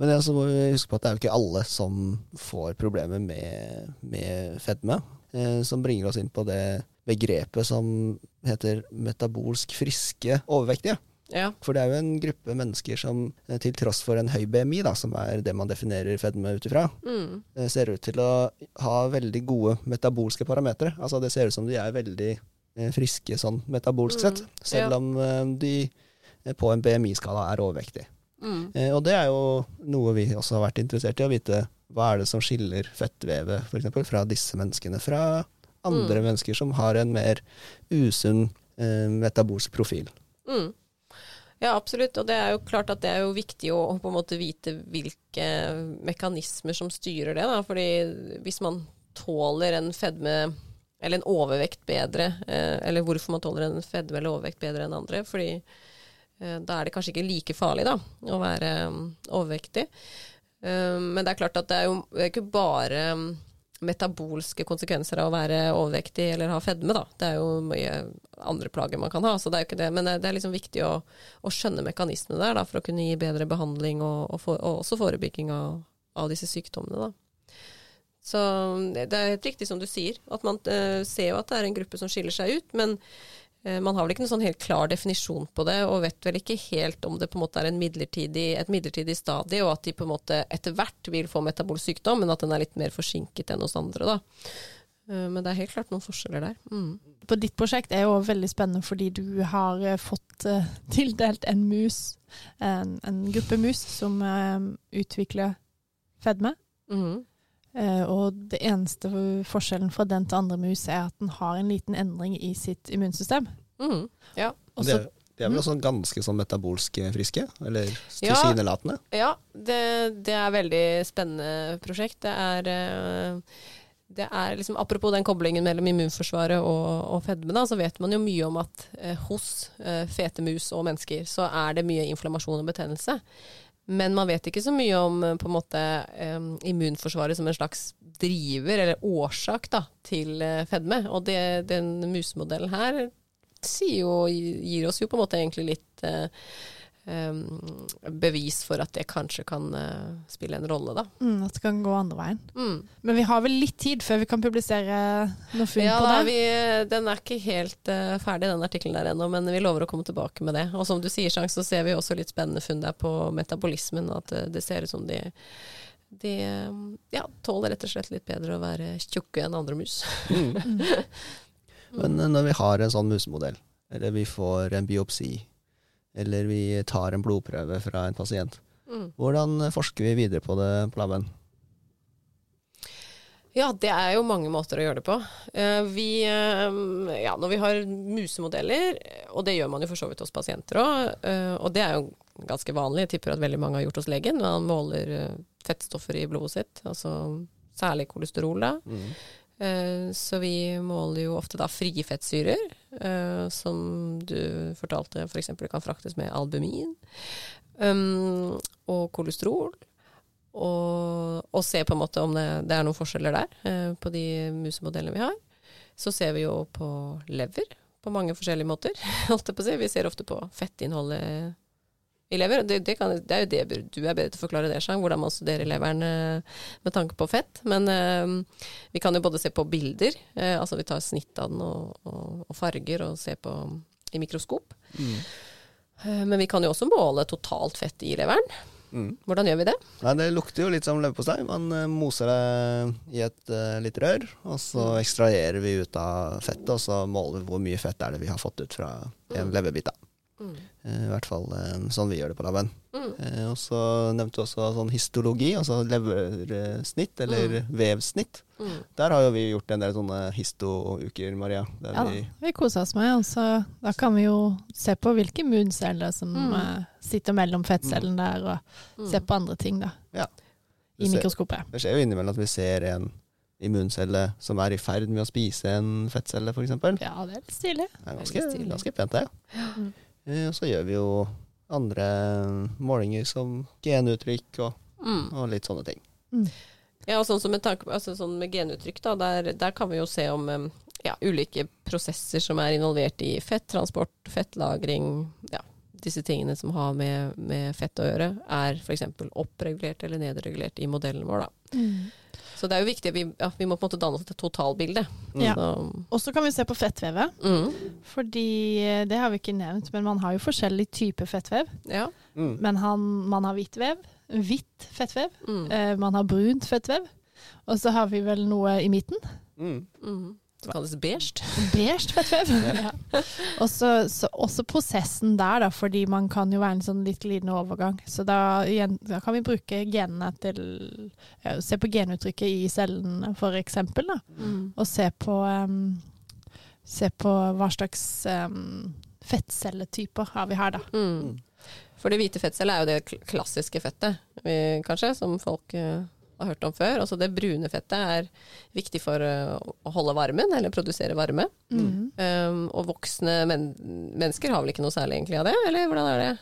Men det, altså, må vi huske på at det er jo ikke alle som får problemer med, med fedme, eh, som bringer oss inn på det begrepet som heter metabolsk friske overvektige. Ja. For det er jo en gruppe mennesker som eh, til tross for en høy BMI, da, som er det man definerer fedme ut ifra, Mm. eh, ser ut til å ha veldig gode metabolske parametere. Altså det ser ut som de er veldig eh, friske sånn metabolsk Mm, sett, selv ja. om de på en BMI-skala er overvektige. Mm. Og det er jo noe vi også har vært interessert i, å vite hva er det som skiller fettvevet for eksempel, fra disse menneskene fra andre Mm. mennesker som har en mer usunn eh, metabolsk profil. Mm. Ja, absolutt. Og det er jo klart at det er jo viktig å, på en måte vite hvilke mekanismer som styrer det. Da. Fordi hvis man tåler en fedme eller en overvekt bedre, eh, eller hvorfor man tåler en fedme eller overvekt bedre enn andre, fordi eh, da er det kanskje ikke like farlig da, å være um, overvektig. Eh, men det er klart at det er jo ikke bare um, metabolske konsekvenser av å være overvektig eller ha fedme, da. Det er jo mye andre plager man kan ha, så det er jo ikke det. Men det det er liksom viktig å, å skjønne mekanismene der, da, for å kunne gi bedre behandling og, og, for, og også forebygging av, av disse sykdommene, da. Så det det er helt riktig som du sier, at man uh, ser jo at det er en gruppe som skiller seg ut, men eh, man har vel ikke noen sånn helt klar definisjon på det, og vet vel ikke helt om det på en måte er en midlertidig, et midlertidig stadie, og at de på en måte etter hvert vil få metabolsk sykdom, men at den er litt mer forsinket enn hos andre, da. Eh, Men det er helt klart noen forskjeller der. Mm. På ditt prosjekt er jo veldig spennende fordi du har eh, fått eh, tildelt en mus, en, en gruppe mus, som eh, utvikler fedme. Mhm. Eh, og det eneste forskjellen fra den til andre mus er at den har en liten endring i sitt immunsystem. Mm, Ja. Også, det, så er, de er vel også ganske sånn metabolsk friske, eller Ja. tilsynelatende. Ja, det, det er veldig spennende prosjekt. Det er, eh, det er liksom, apropos den koblingen mellom immunforsvaret og, og fedme, da, så vet man jo mye om at eh, hos eh, fete mus og mennesker så er det mye inflammasjon og betennelse. Men man vet ikke så mye om eh, på en måte immunforsvaret som en slags driver eller årsak da, til eh, fedme. Og det, den musemodellen her jo, gir oss jo på en måte egentlig litt eh, bevis for at det kanskje kan eh, spille en rolle, da. Mm, at det kan gå andre veien. Mm. Men vi har vel litt tid før vi kan publisere noe funn Ja, på det? vi, den er ikke helt uh, ferdig, den artikkelen der ennå, men vi lover å komme tilbake med det. Og som du sier, Sjang, så ser vi også litt spennende funn der på metabolismen. At eh, det ser ut som de, de ja, tåler rett og slett litt bedre å være tjukke enn andre mus. Mm. Men når vi har en sånn musemodell, eller vi får en biopsi, eller vi tar en blodprøve fra en pasient, Mm. hvordan eh, forsker vi videre på det på laben? Ja, det er jo mange måter å gjøre det på. Eh, Vi, eh, ja, når vi har musemodeller, og det gjør man jo for så vidt hos pasienter òg, og det er jo ganske vanlig, jeg tipper at veldig mange har gjort hos legen, når han måler eh, fettstoffer i blodet sitt, altså særlig kolesterol da. Mm. Eh, Så vi måler jo ofte da frie fettsyrer, eh, som du fortalte f.eks. For kan fraktes med albumin, um, og kolesterol. Og, og se på en måte om det, det er noen forskjeller der eh, på de musemodellene vi har. Så ser vi jo på lever på mange forskjellige måter. Vi ser ofte på fettinnholdet i lever. Det, det, kan, det er jo det du er bedre til å forklare det, Sjang, hvordan man studerer leveren eh, med tanke på fett. Men eh, vi kan jo både se på bilder, eh, altså vi tar snitt av den og, og, og farger og ser på i mikroskop. Mm. Eh, men vi kan jo også måle totalt fett i leveren. Mm. Hvordan gjør vi det? Nei, det lukter jo litt som leverpostei. Man eh, moser det i et uh, lite rør, og så Mm. ekstraherer vi ut av fettet, og så måler vi hvor mye fett er det vi har fått ut fra en Mm. leverbit. da. Mm. Eh, I hvert fall eh, sånn vi gjør det på laben. Mm. Eh, Og så nevnte du også sånn histologi, altså leversnitt eller vevsnitt. Mm. Der har jo vi gjort en del sånne histouker, Maria. Der Ja vi, vi koser oss med, og så da kan vi jo se på hvilke immunceller som Mm. sitter mellom fettcellene der, og Mm. se på andre ting da, Ja. i ser- mikroskopet. det skjer jo innimellom at vi ser en immuncelle som er i ferd med å spise en fettcelle, f.eks. Ja, det er litt stilig. Det er ganske, ganske pent, det. Mm. Eh, Og så gjør vi jo andre målinger som genuttrykk og, Mm. og litt sånne ting. Ja, og sånn som med, tanke, altså sånn med genuttrykk, da, der, der kan vi jo se om ja, ulike prosesser som er involvert i fettransport, fettlagring, ja, disse tingene som har med, med fett å gjøre, er f.eks. oppregulert eller nedregulert i modellen vår. Da. Mm. Så det er jo viktig at vi, ja, vi må på en måte danne oss et totalbilde. Mm. Ja. Og så kan vi se på fettvevet, mm, fordi eh, det har vi ikke nevnt, men man har jo forskjellig type fettvev. ja. Mm. Men han, man har hvitt vev, hvitt fettvev, Mm, eh, man har brunt fettvev, og så har vi vel noe i midten. Mm. Mm. Det kalles beige. Beige fettvev. ja. Og så, så også prosessen der, da, fordi man kan jo være en sånn litt glidende overgang. Så da, igjen, da kan vi bruke genene til ja, Se på genuttrykket i cellen, for eksempel, da. Mm. Og se på, um, se på hva slags um, fettcelletyper har vi her, da. Mm. For det hvite fettcellet er jo det klassiske fettet, kanskje, som folk eh, har hørt om før. Altså det brune fettet er viktig for eh, å holde varmen, eller produsere varme. Mm. Um, og voksne men mennesker har vel ikke noe særlig egentlig av det, eller hvordan er det?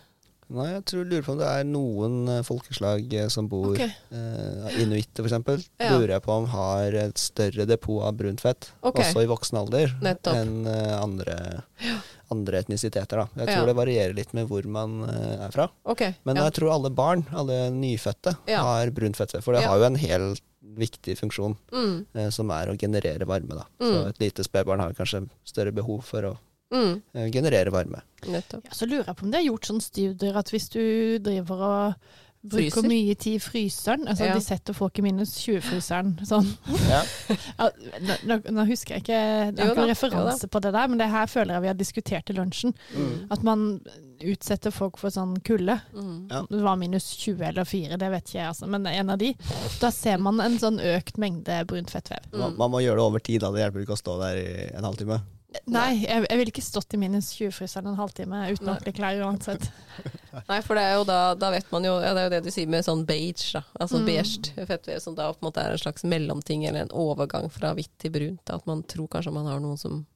Nei, jeg tror, lurer på om det er noen eh, folkeslag eh, som bor okay. eh, Inuitter f.eks. Ja. Lurer jeg på om har et større depot av brunt fett, okay. også i voksen alder, Nettopp. enn eh, andre, andre etnisiteter. da. Jeg Ja. tror det varierer litt med hvor man er fra. Okay. Men ja. jeg tror alle barn, alle nyfødte, Ja. har brunt fett. For det Ja. har jo en helt viktig funksjon, mm, eh, som er å generere varme. da. Mm. Så et lite spedbarn har kanskje større behov for å mm, eh, generere varme. nettopp. Ja, så lurer jeg på om det er gjort sånn studier at hvis du driver og bruker Fryser? mye tid i fryseren altså Ja. De setter folk i minus 20-fryseren. Sånn. Ja. Nå, nå, nå husker jeg ikke Det er ikke noen referanse på det der, men det her føler jeg vi har diskutert i lunsjen. Mm. At man utsetter folk for sånn kulde. Mm. Ja. Det var minus 20 eller 4, det vet ikke jeg, altså. men en av de. Da ser man en sånn økt mengde brunt fettvev. Man, Mm. man må gjøre det over tid, da. Det hjelper ikke å stå der i en halvtime. Nei, jeg, jeg ville ikke stått i minus 20-fryseren en halvtime uten ordentlige klær bli klar uansett. Nei, for det er jo da, da vet man jo ja, Det er jo det du sier med sånn beige, da. Altså Mm. beige fettvev, som da på en måte er en slags mellomting, eller en overgang fra hvitt til brunt. Da. At man tror kanskje man har noen som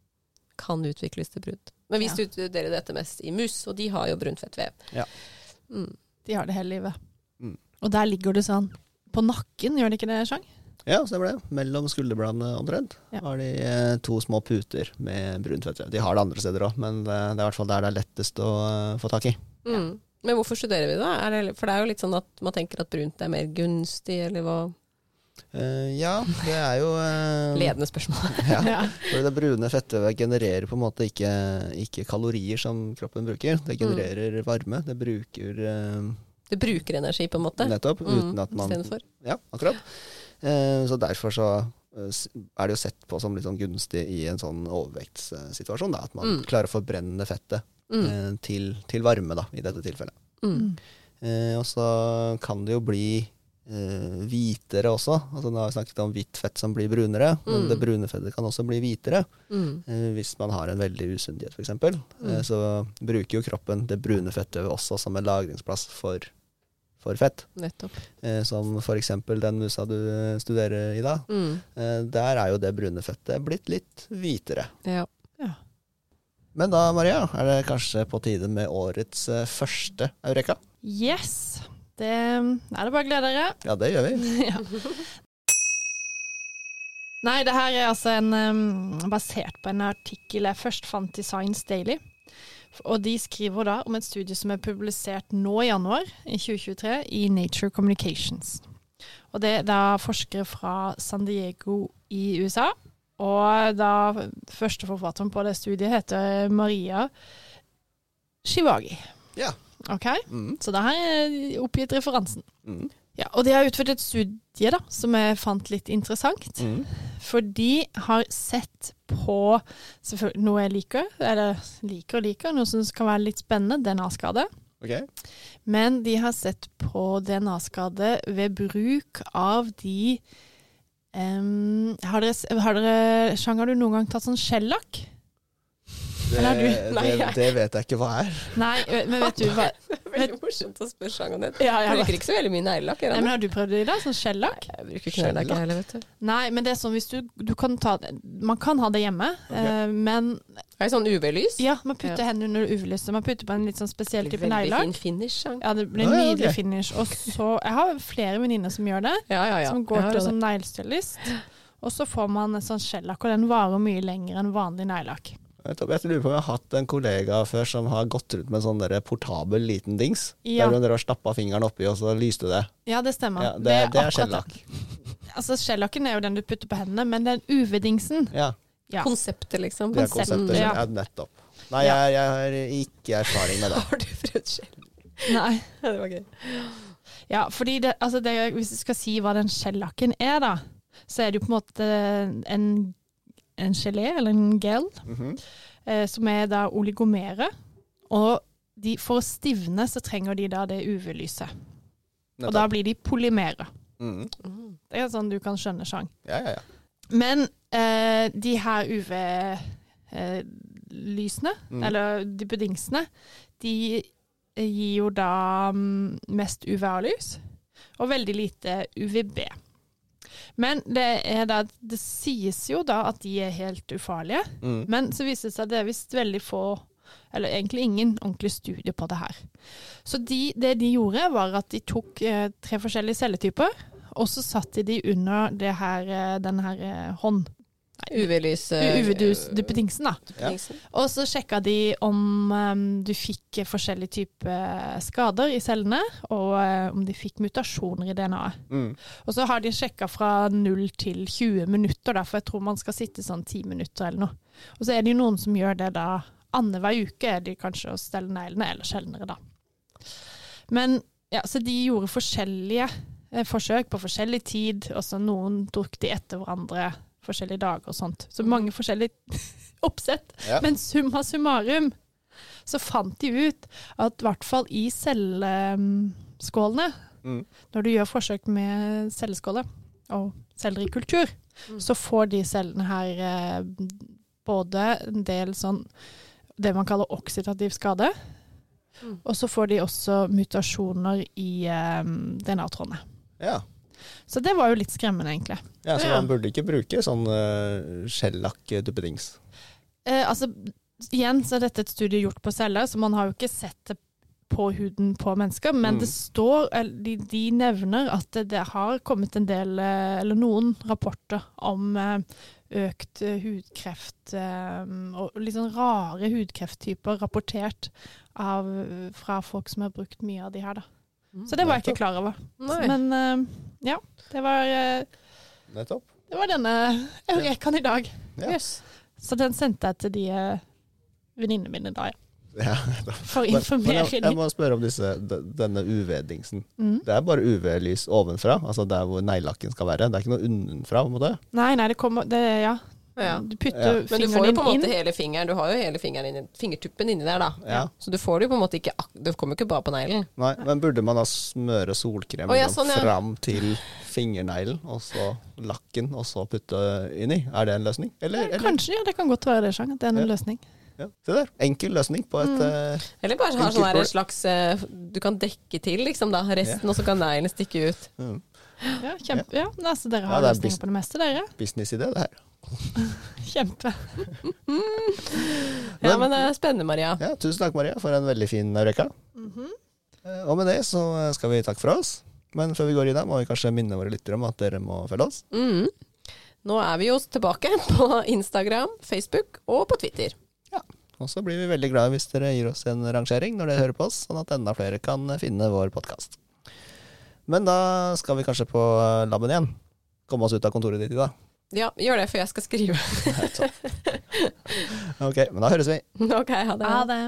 kan utvikles til brunt. Men vi Ja. studerer dette mest i mus, og de har jo brunt fettvev. Ja. Mm. De har det hele livet. Mm. Og der ligger det sånn på nakken, gjør det ikke det, Sjang? Ja, stemmer det. Mellom skulderbladene omtrent Ja. har de eh, to små puter med brunt fett. De har det andre steder òg, men det, er i hvert fall der det er lettest å eh, få tak i. Mm. Men hvorfor studerer vi det? Er det? For det er jo litt sånn at man tenker at brunt er mer gunstig, eller hva? Uh, ja, det er jo uh, Ledende spørsmål. Ja, for det brune fettet genererer på en måte ikke, ikke kalorier som kroppen bruker. Det genererer varme. Det bruker uh, Det bruker energi, på en måte. nettopp, uten Mm, at man Istedenfor. Ja, akkurat. Eh, så derfor så eh, er det jo sett på som litt sånn gunstig i en sånn overvektssituasjon, da, at man Mm. klarer å forbrenne fettet Mm. eh, til, til varme, da, i dette tilfellet. Mm. Eh, og så kan det jo bli eh, hvitere også. Altså, nå har vi snakket om hvitt fett som blir brunere, men Mm. det brune fettet kan også bli hvitere. Mm. Eh, hvis man har en veldig usunn diett, f.eks., Mm. så bruker jo kroppen det brune fettet også som en lagringsplass for, for fett. Nettopp. Eh, som f.eks. den musa du eh, studerer i da. Mm. Eh, der er jo det brune fettet blitt litt hvitere. Ja. Men da, Maria, er det kanskje på tide med årets eh, første Eureka? Yes. Det er det bare å glede dere. Ja, det gjør vi. ja. Nei, det her er altså en um, basert på en artikkel jeg først fant i Science Daily. Og de skriver da om et studie som er publisert nå i januar i 2023 i Nature Communications. Og det er da forskere fra San Diego i USA. Og da første forfatteren på det studiet heter Maria Shivagi. Ja. Ok, Mm. så da har jeg oppgitt referansen. Mm. Ja, og de har utført et studie da, som jeg fant litt interessant. Mm. For de har sett på noe jeg liker, eller liker og liker, noe som kan være litt spennende, DNA-skade. Okay. Men de har sett på DNA-skade ved bruk av de um, har, dere, har dere Sjang, har du noen gang tatt sånn skjellakk? Det, Eller er du- det, Nei, jeg- det vet jeg ikke hva er. Nei, men vet du hva Veldig morsomt å spørre Sjang om ja, Jeg bruker ikke så veldig mye neglelakk. men? Har du prøvd det i dag? Sånn skjellakk? Jeg bruker ikke neglelakk, heller, vet du. Nei, men det er sånn hvis du, du kan ta Man kan ha det hjemme, okay. men Er det sånn UV-lys? ja, man putter hendene under UV-lyset. Man putter på en litt sånn spesiell type Veldig neglelakk. fin finish. Sjang. Ja, det blir en Ja, ja, nydelig okay. finish. Og så Jeg har flere venninner som gjør det. Ja, ja, ja. Som går til som neglestylist. Og så får man en sånn skjellakk, og den varer mye lenger enn vanlig neglelakk. Jeg tror jeg lurer på om jeg har hatt en kollega før som har gått rundt med en sånn der portabel liten dings. Ja. Der hun har stappa fingeren oppi, og så lyste det. Ja, det stemmer. Ja, det, det er akkurat skjellakk. Altså, Skjellakken er jo den du putter på hendene, men den UV-dingsen Ja, ja. Konseptet, liksom. det er konseptet. ja. Ja. nettopp. Nei, Ja. jeg, jeg har ikke erfaring med det. Har du prøvd skjell? Nei. Det var gøy. Ja, fordi det, altså det, hvis du skal si hva den skjellakken er, da, så er det jo på en måte en, en gelé, eller en gel, Mhm. eh, som er da oligomere. Og de, for å stivne så trenger de da det UV-lyset. Og da blir de polymere. Mm -hmm. Det er sånn du kan skjønne, Sjang. Ja, ja, ja. Men eh, de her UV-lysene, Mm. eller de buddingsene, de gir jo da mm, mest UVA-lys, og veldig lite UVB. Men det, er da, det sies jo da at de er helt ufarlige, mm. men så viser det seg at det er visst veldig få, eller egentlig ingen ordentlig studie på det her. Så de, det de gjorde var at de tok eh, tre forskjellige celletyper, og så satte de under det her, eh, den her eh, hånd... UV-lys eh, UV-duppedingsen, da. Ja. Og så sjekka de om um, du fikk forskjellige typer skader i cellene, og uh, om de fikk mutasjoner i DNA-et. Mm. Og så har de sjekka fra 0 til 20 minutter, da, for jeg tror man skal sitte sånn 10 minutter eller noe. Og så er det jo noen som gjør det da annenhver uke, er de kanskje å stelle neglene, eller sjeldnere, da. Men ja, så de gjorde forskjellige eh, forsøk på forskjellig tid, og så noen tok de etter hverandre forskjellige dager og sånt. Så mange forskjellige oppsett. Ja. Men summa summarum så fant de ut at i hvert fall i celleskålene, mm. når du gjør forsøk med celleskåle og celler i kultur, Mm. så får de cellene her eh, både en del sånn det man kaller oksidativ skade, Mm. og så får de også mutasjoner i eh, DNA-trådene. ja. Så det var jo litt skremmende, egentlig. Ja, så Ja. man burde ikke bruke sånn uh, skjellakk-duppedings. Eh, altså, igjen så er dette et studie gjort på celler, så man har jo ikke sett det på huden på mennesker, men Mm. det står eller de, de nevner at det, det har kommet en del, eh, eller noen rapporter om eh, økt hudkreft og litt sånn rare hudkrefttyper rapportert av, fra folk som har brukt mye av de her, da. Så det var jeg ikke klar over. Nei. Men ja, det var, eh, Nettopp. det var denne eurekaen i dag. Ja. Yes. Så den sendte jeg til de eh, venninnene mine da, ja. Ja. For å informere dem. jeg, jeg må spørre om disse, denne UV-dingsen. Mm. Det er bare UV-lys ovenfra, altså der hvor neglelakken skal være. Det er ikke noe unnenfra. på en måte. Nei, nei, det kommer det, Ja. Ja. Du putter Ja. Men du får jo på en måte inn. hele fingeren. Du har jo hele fingeren inni, fingertuppen inni der, da. Ja. Så du får det jo på en måte ikke Det kommer jo ikke bare på neglen. Nei, men burde man da smøre solkrem oh, ja, sånn, ja. fram til fingerneglen, og så lakken, og så putte inni? Er det en løsning? Eller, eller? Kanskje, ja, det kan godt være det, Sjang. At det er en Ja. løsning. Ja, se der. Enkel løsning på et Mm. uh, Eller bare ha sånn slags uh, Du kan dekke til, liksom, da. Resten, og så kan neglene stikke ut. mm, Ja, kjempe. Ja, altså, dere har er løsninger på det meste, dere. businessidé, det her. Kjempe. Ja, men det er spennende, Maria. Ja, tusen takk, Maria, for en veldig fin eureka. Mm -hmm. Og med det så skal vi takke for oss. Men før vi går videre, må vi kanskje minne våre lyttere om at dere må følge oss. Mm. Nå er vi jo tilbake på Instagram, Facebook og på Twitter. Ja. Og så blir vi veldig glade hvis dere gir oss en rangering når dere hører på oss, sånn at enda flere kan finne vår podkast. Men da skal vi kanskje på eh, laben igjen. Komme oss ut av kontoret ditt i dag. Ja, gjør det, for jeg skal skrive. Ok, men da høres vi. ok, ha det. Ha det.